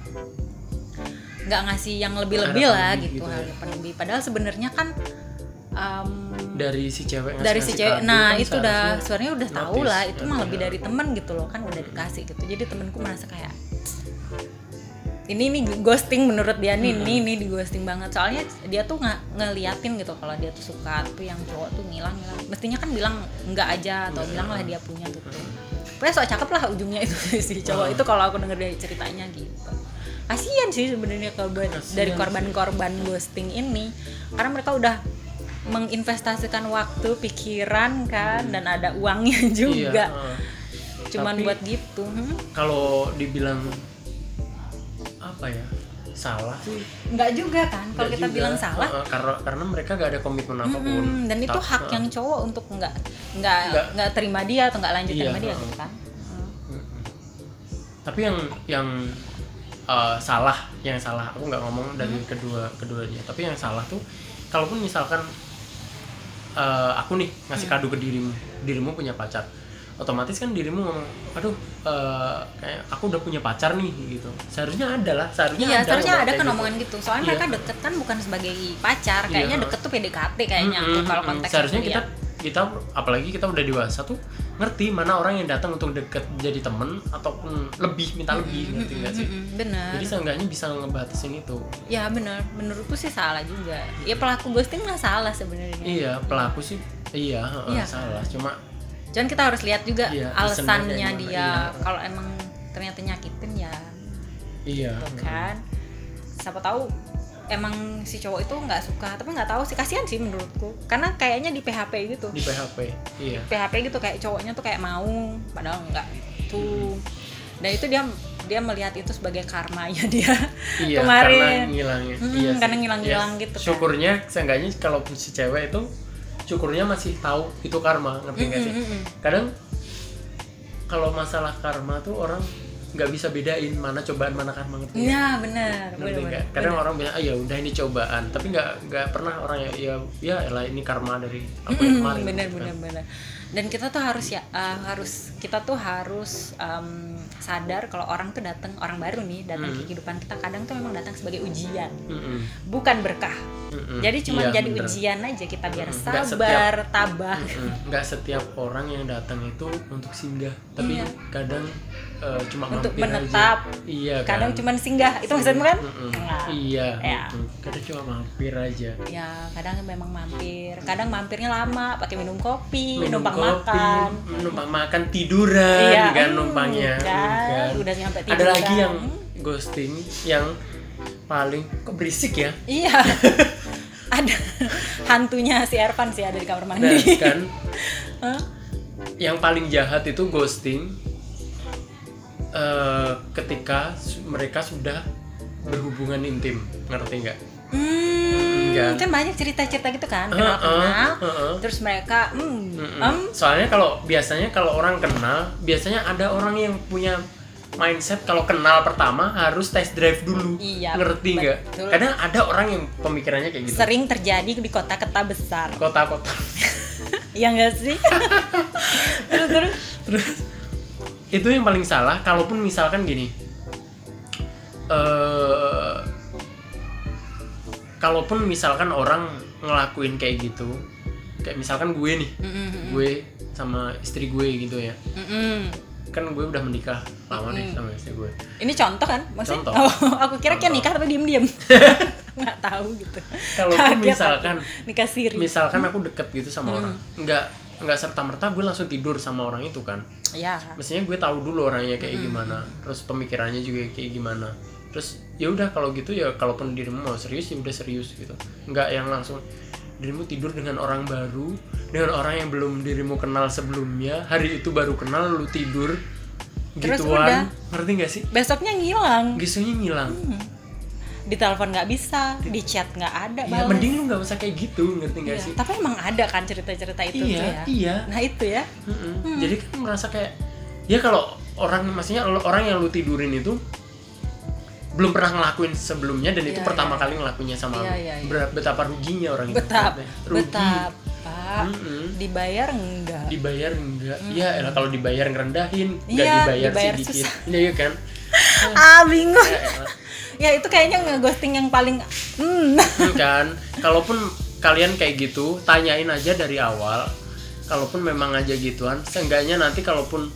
nggak ngasih yang lebih-lebih lah gitu gitu ya. harapan lebih. Padahal sebenarnya kan um, dari si cewek dari si cewek nah kan itu udah sebenarnya udah tahu notice, lah itu mah lebih dari temen gitu loh kan udah dikasih gitu. Jadi temenku merasa kayak ini nih ghosting menurut dia nih ini ini di ghosting banget. Soalnya dia tuh nggak ngeliatin gitu kalau dia tuh suka tuh yang cowok tuh ngilang ngilang. Mestinya kan bilang enggak aja atau bilang lah dia punya gitu. Pokoknya sok cakep lah ujungnya itu si cowok itu kalau aku denger dari ceritanya gitu. Kasian sih sebenarnya korban Kasian dari korban-korban ghosting ini. Karena mereka udah menginvestasikan waktu pikiran kan dan ada uangnya juga. Iya, heeh. cuman Tapi- buat gitu hmm? kalau dibilang apa ya? Salah sih. Nggak juga kan kalau nggak kita juga. bilang salah. Heeh, karena karena mereka gak ada komitmen apa pun. Mm, dan itu hak heeh. yang cowok untuk nggak nggak Nggak. nggak terima dia atau nggak lanjut Iya, terima dia gitu kan? Tapi yang yang uh, salah yang salah aku nggak ngomong dari kedua keduanya. Tapi yang salah tuh kalaupun misalkan uh, aku nih ngasih kado ke dirimu dirimu punya pacar otomatis kan dirimu ngomong aduh uh, kayak aku udah punya pacar nih gitu seharusnya ada lah seharusnya iya ada seharusnya ada kan gitu. omongan gitu soalnya Iya. mereka deket kan bukan sebagai pacar Iya. kayaknya deket tuh PDKT kayaknya Mm-mm, tuh kalau konteks seharusnya kita ya. kita apalagi kita udah dewasa tuh ngerti mana orang yang datang untuk deket jadi temen ataupun lebih minta lebih ngerti nggak sih Mm-mm, bener jadi seenggaknya bisa ngebatasin itu ya bener menurutku sih salah juga ya pelaku ghosting nggak salah sebenarnya iya pelaku sih iya, heeh, Iya. salah cuma Cuman kita harus lihat juga Iya, alasannya dia. iya. kalau emang ternyata nyakitin ya iya. gitu kan. Siapa tahu emang si cowok itu nggak suka. Tapi nggak tahu sih kasihan sih menurutku. Karena kayaknya di PHP gitu. Di PHP iya. PHP gitu kayak cowoknya tuh kayak mau padahal enggak tuh dan itu dia dia melihat itu sebagai karmanya dia iya kemarin. karena ngilangnya Hmm, iya karena ngilang-ngilang Iya, gitu kan. syukurnya seenggaknya kalau si cewek itu syukurnya masih tahu itu karma ngerti nggak sih Mm-mm, mm-mm. kadang kalau masalah karma tuh orang nggak bisa bedain mana cobaan mana karma ngerti? Iya benar Ngerti nggak? benar. kadang orang bilang ah ya udah ini cobaan tapi nggak nggak pernah orang ya ya ya elah ini karma dari aku yang Mm, kemarin benar kan. benar benar dan kita tuh harus ya uh, harus kita tuh harus um, sadar kalau orang tuh datang orang baru nih datang Hmm. ke kehidupan kita kadang tuh memang datang sebagai ujian Mm-mm, bukan berkah mm-mm. jadi cuma Iya, jadi bener. ujian aja kita biar. Nggak sabar tabah Mm-mm. nggak setiap orang yang datang itu untuk singgah tapi Iya. kadang eh, cuma Untuk mampir menetap. aja. iya kan kadang cuma singgah itu maksudmu kan Mm-mm. Nah, iya Ya. gitu. kadang cuma mampir aja ya kadang memang mampir kadang mampirnya lama pakai minum kopi minum numpang kopi makan numpang makan tiduran Iya, kan hmm, numpangnya kan, kan. udah nyampe ada tiduran. lagi yang ghosting yang paling kok berisik ya iya ada hantunya si Ervan sih ada di kamar nah mandi kan Hah? yang paling jahat itu ghosting eh, ketika mereka sudah berhubungan intim ngerti nggak? Hmm, Kan. kan banyak cerita-cerita gitu kan Heeh, kenal-kenal heeh. terus mereka hmm, em, soalnya kalau biasanya kalau orang kenal biasanya ada orang yang punya mindset kalau kenal pertama harus test drive dulu. Iya, ngerti nggak? kadang ada orang yang pemikirannya kayak gitu. Sering terjadi di kota-kota besar. Kota-kota. Ya enggak sih? Terus terus. Terus itu yang paling salah kalaupun misalkan gini. Eh kalaupun misalkan orang ngelakuin kayak gitu kayak misalkan gue nih Mm-mm, gue sama istri gue gitu ya. Mm-mm. kan gue udah menikah lama nih sama istri gue. Ini contoh kan? Maksudnya Contoh. oh, aku kira kayak nikah tapi diem diem nggak tahu gitu. Kalaupun misalkan aku. nikah siri. misalkan aku deket gitu sama Hmm. orang. Nggak nggak serta merta gue langsung tidur sama orang itu kan. Ya mestinya gue tahu dulu orangnya kayak gimana terus pemikirannya juga kayak gimana. Terus ya udah kalau gitu ya kalaupun dirimu mau serius ya udah serius gitu. Nggak yang langsung dirimu tidur dengan orang baru dengan orang yang belum dirimu kenal sebelumnya hari itu baru kenal lu tidur Terus gituan. udah. ngerti gak sih? Besoknya ngilang. Gisunya ngilang di telepon nggak bisa di chat nggak ada ya mending lu nggak usah kayak gitu ngerti gak Iya, sih tapi emang ada kan cerita-cerita itu tuh iya ya iya nah itu ya Mm-mm. Jadi kan merasa kayak ya kalau orang maksudnya orang yang lu tidurin itu belum pernah ngelakuin sebelumnya dan itu Iya, pertama iya. kali ngelakuinnya sama Iya, lu. iya, iya. Betapa ruginya orang itu. betap Rugi. betap pak Mm-mm. dibayar enggak Dibayar enggak? Iya, elah kalau dibayar ngerendahin, enggak Iya, dibayar, dibayar sedikit. susah. Iya kan? ah bingung Ya. Ya itu kayaknya ngeghosting yang paling hmm. Hmm, kan? Kalaupun kalian kayak gitu tanyain aja dari awal. Kalaupun memang ngajak gituan seenggaknya nanti kalaupun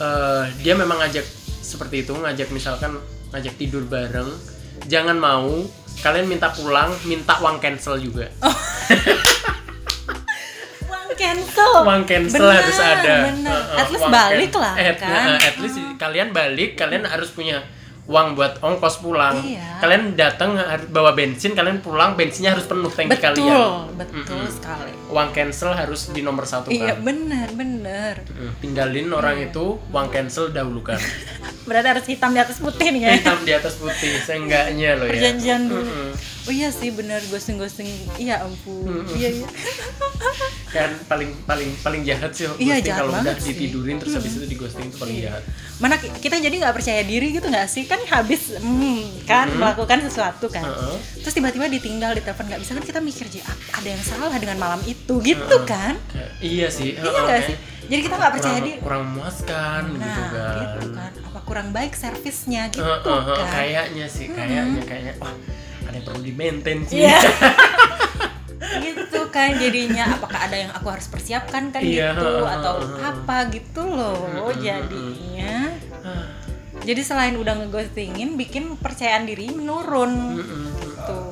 eh, dia memang ngajak seperti itu ngajak misalkan ngajak tidur bareng jangan mau kalian minta pulang minta uang cancel juga. Uang cancel? Uang cancel Bener, harus ada. bener. Uh, uh, at least balik lah at, kan? uh, at least kalian balik kalian harus punya uang buat ongkos pulang. Iya. kalian datang bawa bensin kalian pulang bensinnya harus penuh tangki betul kalian. betul Mm-mm. sekali. Uang cancel harus di nomor satu iya kan benar benar. Mm, tinggalin orang Iya. itu uang cancel dahulukan. Berarti harus hitam di atas putih nih ya. Hitam di atas putih seenggaknya loh ya. Perjanjian dulu. Mm-mm. Oh iya sih benar ghosting ghosting iya ampun. Mm-mm. iya iya. Kan paling paling paling jahat sih Iya, ghosting. kalau udah sih. ditidurin terus habis itu di ghosting itu paling jahat. Mana ki- kita jadi nggak percaya diri gitu nggak sih? Kan habis hmm, kan melakukan sesuatu kan. Heeh. terus tiba-tiba ditinggal di telepon nggak bisa kan kita mikir "Ji, ap- ada yang salah dengan malam itu gitu kan? Kayak, iya sih. Iya nggak kayak sih? jadi kita nggak percaya diri. kurang memuaskan nah gitu kan, gitu kan. Apa kurang baik servisnya gitu Heeh, heeh, kan? kayaknya sih kayaknya kayaknya. Wah ada yang perlu di maintain sih. Iya. gitu kan jadinya apakah ada yang aku harus persiapkan kan Iya, gitu atau apa gitu loh jadinya. Jadi selain udah ngeghostingin bikin kepercayaan diri menurun. Tuh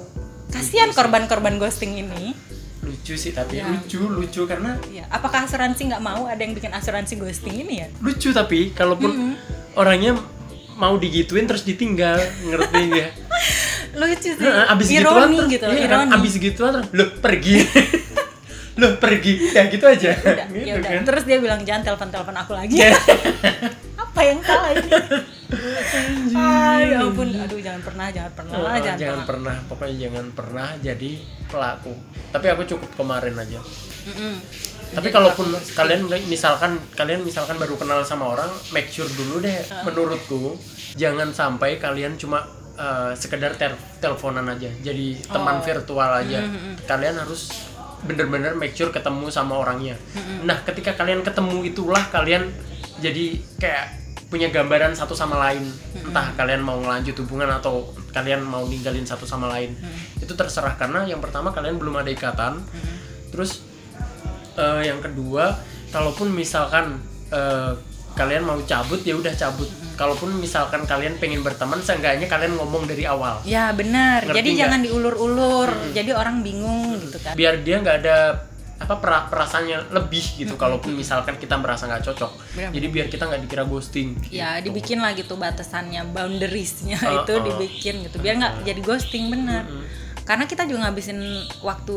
kasihan korban-korban ghosting ini. Lucu sih tapi Ya. lucu lucu karena ya apakah asuransi nggak mau ada yang bikin asuransi ghosting ini ya? Lucu tapi kalaupun orangnya mau digituin terus ditinggal ngerti ya lucu sih. Heeh, abis gituan ironi terus, gitu iya ironi. abis gituan terus loh pergi. Loh pergi. Ya gitu aja. Udah, gitu ya udah. kan. terus dia bilang jangan telepon telepon aku lagi. Apa yang salah ini? Ay, ya ampun. Aduh jangan pernah jangan pernah Oh, jangan, jangan, pernah. pernah. Pokoknya jangan pernah jadi pelaku. Tapi aku cukup kemarin aja. Mm-mm. Tapi kalaupun kalian misalkan kalian misalkan baru kenal sama orang make sure dulu deh menurutku jangan sampai kalian cuma eh, sekedar tel- teleponan aja jadi teman Oh. virtual aja. Kalian harus bener-bener make sure ketemu sama orangnya. Nah ketika kalian ketemu itulah kalian jadi kayak punya gambaran satu sama lain. Entah kalian mau ngelanjut hubungan atau kalian mau ninggalin satu sama lain. Itu terserah karena yang pertama kalian belum ada ikatan. Terus eh, yang kedua kalaupun misalkan eh, kalian mau cabut ya udah cabut. Kalaupun misalkan kalian pengen berteman seenggaknya kalian ngomong dari awal. Ya benar. Ngerti jadi nggak? jangan diulur-ulur. Jadi orang bingung gitu kan. Biar dia nggak ada apa pera- perasaannya lebih gitu. Kalaupun misalkan kita merasa nggak cocok. Benar. jadi biar kita nggak dikira ghosting ya gitu. dibikin lah gitu batasannya boundariesnya Uh, itu uh. dibikin gitu. Biar nggak jadi ghosting bener karena kita juga ngabisin waktu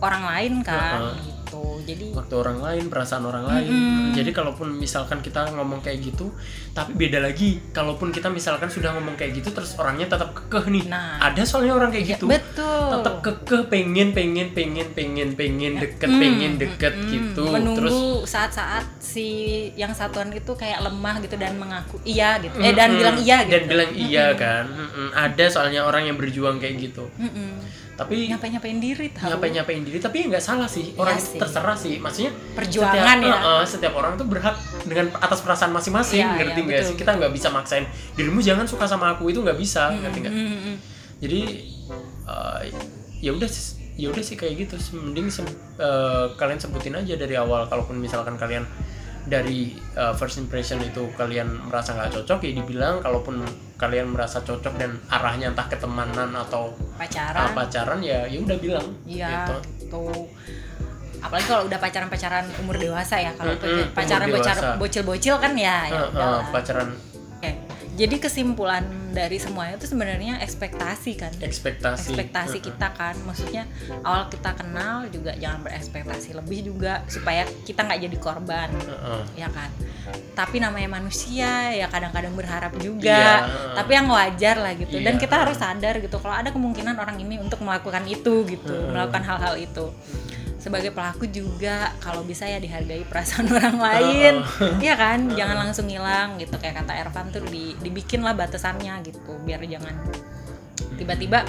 orang lain kan Uh, uh. gitu jadi waktu orang lain perasaan orang lain. Jadi kalaupun misalkan kita ngomong kayak gitu tapi beda lagi. Kalaupun kita misalkan sudah ngomong kayak gitu terus orangnya tetap kekeh nih. Nah. ada soalnya orang kayak gitu. betul. Tetap kekeh pengen pengen pengen pengen pengen deket Mm, pengen deket mm, gitu. Menunggu terus saat-saat si yang satuan itu kayak lemah gitu dan mengaku iya gitu. Eh dan bilang iya gitu. dan bilang iya kan. Ada soalnya orang yang berjuang kayak gitu. Tapi nyampe nyampein diri tahu. nyampe nyampein diri tapi ya nggak salah sih. Orang Iya itu sih. terserah sih. Maksudnya Perjuangan setiap, ya. eh, eh, setiap orang tuh berhak dengan atas perasaan masing-masing Iya, ngerti iya, nggak betul, sih kita nggak bisa maksain dirimu jangan suka sama aku itu nggak bisa ngerti nggak? Mm-mm. jadi eh, ya udah sih- ya udah sih kayak gitu. Mending sem- eh, kalian sebutin aja dari awal kalaupun misalkan kalian dari eh, first impression itu kalian merasa nggak cocok ya dibilang kalaupun kalian merasa cocok dan arahnya entah ketemanan atau pacaran uh, pacaran ya ya udah bilang Iya gitu. gitu. Apalagi kalau udah pacaran-pacaran umur dewasa ya. Kalau Mm-mm, umur pacaran-pacaran dewasa. bocil-bocil kan ya ya Uh, uh, pacaran. Jadi kesimpulan dari semuanya itu sebenarnya ekspektasi kan. ekspektasi Ekspektasi Uh, uh. kita kan, maksudnya awal kita kenal juga jangan berekspektasi lebih juga supaya kita nggak jadi korban, Uh, uh. ya kan. Tapi namanya manusia ya kadang-kadang berharap juga, Iya. tapi yang wajar lah gitu. Dan Iya. kita harus sadar gitu kalau ada kemungkinan orang ini untuk melakukan itu gitu, Hmm. melakukan hal-hal itu. Sebagai pelaku juga kalau bisa ya dihargai perasaan orang lain, Iya kan, jangan langsung hilang gitu. Kayak kata Ervan tuh di, dibikin lah batasannya gitu, biar jangan tiba-tiba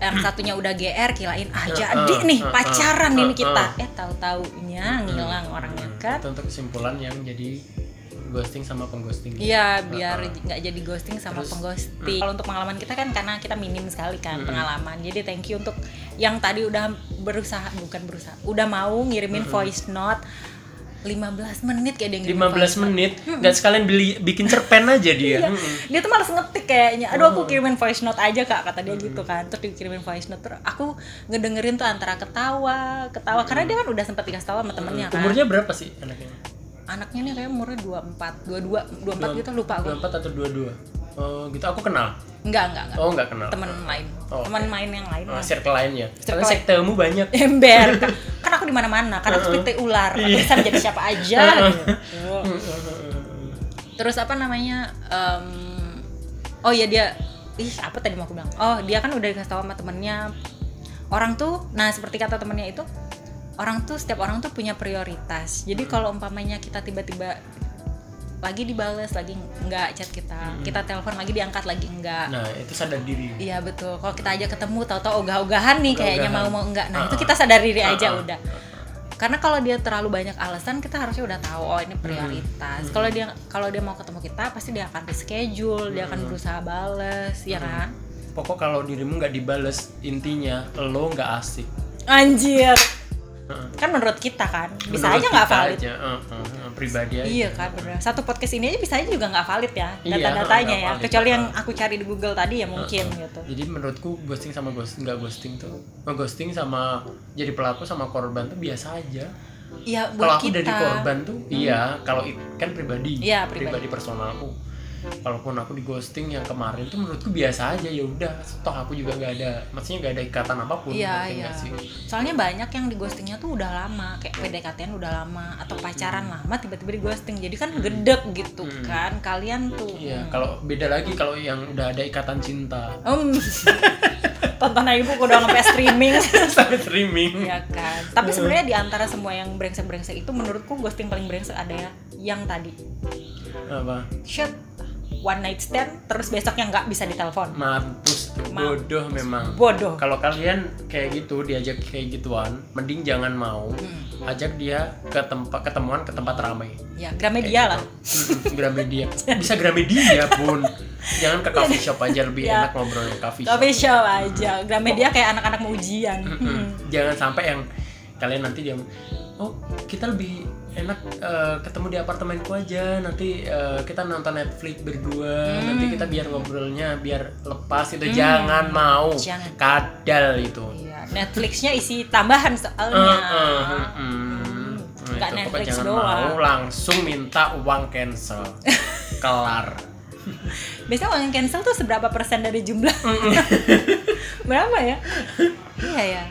yang satunya udah GR kilain ah jadi nih uh, uh, pacaran uh, ini kita, eh tahu-taunya ngilang orangnya kan. itu untuk kesimpulan yang jadi ghosting sama pengghosting. Iya, biar nggak jadi ghosting sama Terus, pengghosting. Kalau untuk pengalaman kita kan karena kita minim sekali kan pengalaman. Jadi thank you untuk yang tadi udah berusaha bukan berusaha, udah mau ngirimin voice note 15 menit kayak dia ngirim 15 voice menit nggak sekalian beli bikin cerpen aja dia. Iya. Mm-mm. dia tuh malas ngetik kayaknya. Aduh aku kirimin voice note aja kak kata dia gitu kan. Terus dikirimin voice note. Terus aku ngedengerin tuh antara ketawa ketawa. Karena dia kan udah sempat dikasih tahu sama temennya kan umurnya berapa sih anaknya anaknya nih kayak umurnya 24 22 24 gitu lupa aku 24 atau 22 oh gitu aku kenal. Enggak enggak enggak. Oh nggak kenal. Temen lain Oh, teman main yang lain oh, circle lain ya. Karena sektemu banyak. Ember. Kan, kan aku di mana mana karena aku seperti ular. Aku Iya. bisa menjadi siapa aja gitu. terus apa namanya em, oh iya dia ih apa tadi mau aku bilang? Oh dia kan udah dikasih tahu sama temennya. Orang tuh nah seperti kata temennya itu orang tuh setiap orang tuh punya prioritas jadi kalau umpamanya kita tiba-tiba lagi dibales lagi nggak chat kita kita telepon lagi diangkat lagi enggak nah itu sadar diri Iya betul. Kalau kita aja ketemu tahu-tahu ogah-ogahan nih kayaknya Ogah-ogahan. mau mau enggak. Nah, Uh-uh. itu kita sadar diri aja Uh-uh. udah. Karena kalau dia terlalu banyak alasan, kita harusnya udah tahu oh ini prioritas. Kalau dia kalau dia mau ketemu kita, pasti dia akan reschedule, dia akan berusaha bales, ya kan? pokok kalau dirimu nggak dibales intinya lo nggak asik Anjir. Kan menurut kita kan, bisa Menurut aja nggak valid. aja, heeh, heeh, pribadi aja Iya kan bener. Satu podcast ini aja bisa aja juga nggak valid ya Iya, data-datanya ya. valid. Kecuali yang aku cari di Google tadi ya mungkin gitu. jadi menurutku ghosting sama ghost nggak ghosting tuh ghosting sama jadi pelaku sama korban tuh biasa aja Iya kalau aku kita. dari korban tuh iya kalau kan pribadi Iya, pribadi. personalku kalaupun aku di ghosting yang kemarin tuh menurutku biasa aja ya udah toh aku juga nggak ada maksudnya nggak ada ikatan apa pun Iya iya. sih Soalnya banyak yang di ghostingnya tuh udah lama, kayak PDKT-an udah lama atau pacaran lama tiba-tiba di ghosting. Jadi kan gedek gitu Hmm. kan kalian tuh. iya kalau beda lagi kalau yang udah ada ikatan cinta Um, tonton aja ibu udah sampai streaming. sampai streaming ya kan. Tapi sebenarnya di antara semua yang brengsek-brengsek itu menurutku ghosting paling brengsek ada ya yang tadi. apa Shit. One night stand terus besoknya nggak bisa ditelepon. mampus bodoh memang Bodoh. kalau kalian kayak gitu diajak kayak gituan mending jangan mau Hmm. ajak dia ke tempat ketemuan ke tempat ramai Ya, Gramedia lah. gitu. Mm-mm, Gramedia bisa Gramedia pun jangan ke coffee shop aja lebih Ya. enak ngobrolnya coffee shop Coffee shop aja. Gramedia kayak anak-anak mau ujian. Mm-mm. Hmm. jangan sampai yang kalian nanti dia oh kita lebih enak eh, ketemu di apartemenku aja nanti eh, kita nonton Netflix berdua Hmm. nanti kita biar ngobrolnya biar lepas itu jangan mau Jangan. kadal itu Iya, Netflixnya isi tambahan soalnya. Eh, eh, mm, mm. Nggak Itu, pokoknya Netflix jangan doang. mau langsung minta uang cancel kelar Biasanya uang cancel tuh seberapa persen dari jumlah? Berapa ya? Iya ya.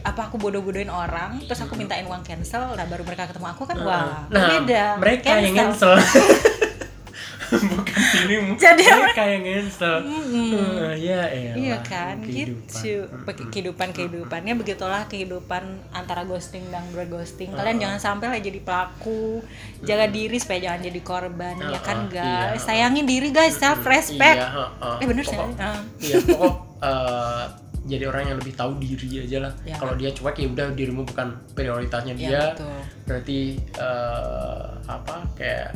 Apa aku bodoh-bodohin orang, terus aku mintain uang cancel, nah baru mereka ketemu aku kan, wah, nah beda. mereka yang cancel bukan dirimu Jadi mereka yang cancel Eh, ya elah, Iya kan, kehidupan. gitu. Kehidupan kehidupannya begitulah kehidupan antara ghosting dan berghosting. Kalian jangan sampai lah jadi pelaku, jaga diri supaya jangan jadi korban, ya kan Uh-uh, guys. iya. Sayangin diri guys, self respect. iya, heeh. Eh bener sih. Ah. iya pokok eh, jadi orang yang lebih tahu diri aja lah Ya. kalau dia cuek ya udah dirimu bukan prioritasnya Iya, dia betul. berarti eh, apa kayak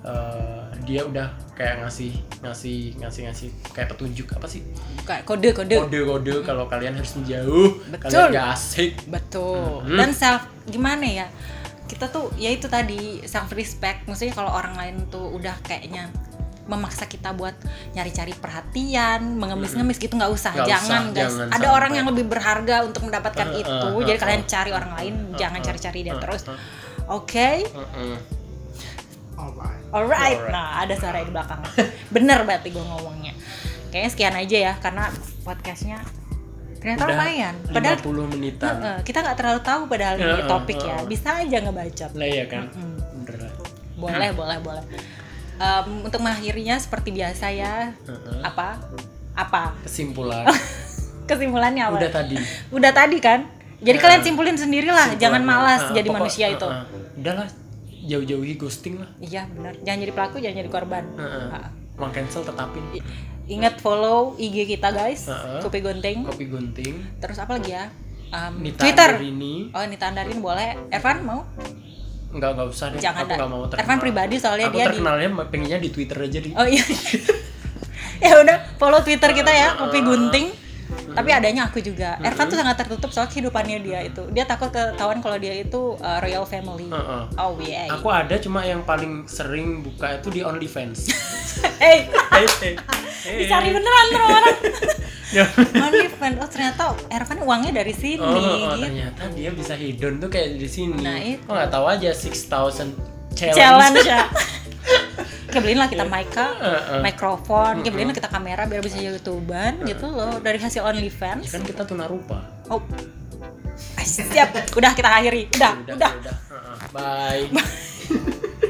eh, dia udah kayak ngasih ngasih ngasih ngasih kayak petunjuk apa sih Kayak kode-kode. kode-kode kalau kalian harus menjauh Betul. kalian gak asik Betul. Mhm. Dan self gimana ya? Kita tuh ya itu tadi self respect. Maksudnya kalau orang lain tuh udah kayaknya memaksa kita buat nyari-cari perhatian, mengemis-ngemis gitu nggak usah. Nggak jangan usah, guys. jangan Ada sampai. orang yang lebih berharga untuk mendapatkan Uh, uh, itu. uh, Jadi uh, kalian uh. cari orang lain, jangan uh, cari-cari dia uh, terus. uh. Oke. Heeh. Alright. Alright. Alright. Nah, ada suara di belakang. Bener berarti gue ngomongnya. Kayaknya sekian aja ya karena podcastnya ternyata udah lumayan. Padahal 50 menitan Heeh, kita nggak terlalu tahu padahal ini Heeh, topik ya. heeh. Bisa aja ngebacot. lah ya kan bener Boleh, boleh, boleh. Em, untuk mengakhirinya seperti biasa ya. Heeh. Apa? Apa? kesimpulan Kesimpulannya apa? udah tadi Udah tadi kan? Jadi Heeh. kalian simpulin sendirilah, jangan Kesimpulannya. malas Heeh, jadi pokok- manusia itu. heeh. udahlah jauh-jauhi ghosting lah Iya, benar. Jangan jadi pelaku, jangan jadi korban. Heeh. Ha. uang cancel tetapin I- Ingat follow IG kita guys, Heeh. Kopi Gonting. kopi gunting Terus apa lagi ya? Em, Nita Twitter. ini Oh, Nita Andarin boleh. Evan mau? Nggak nggak usah deh Jangan aku dah. nggak mau terkenal Ervan pribadi soalnya aku dia di terkenalnya pengennya di twitter aja di Oh iya. ya udah follow Twitter kita ya, Kopi Gunting. Tapi adanya aku juga Ervan tuh sangat tertutup soal kehidupannya dia itu dia takut ketahuan kalau dia itu uh, royal family Heeh. oh yeah Aku ada cuma yang paling sering buka itu di OnlyFans. hey Hey, hey, hey. dicari beneran tuh orang Ya. OnlyFans oh ternyata Ervan uangnya dari sini Oh, oh, gitu ternyata dia bisa hidden tuh kayak di sini. Nah, itu. Kok nggak tahu aja 6000 challenge. challenge ya Kayak beliin lah kita mic Heeh. mikrofon, kayak beliin lah kita kamera biar bisa youtuber gitu loh dari hasil OnlyFans. Kan kita tunarupa. Oh, Ah, siap. Udah kita akhiri. Udah, Udah, udah. udah. Heeh. Bye.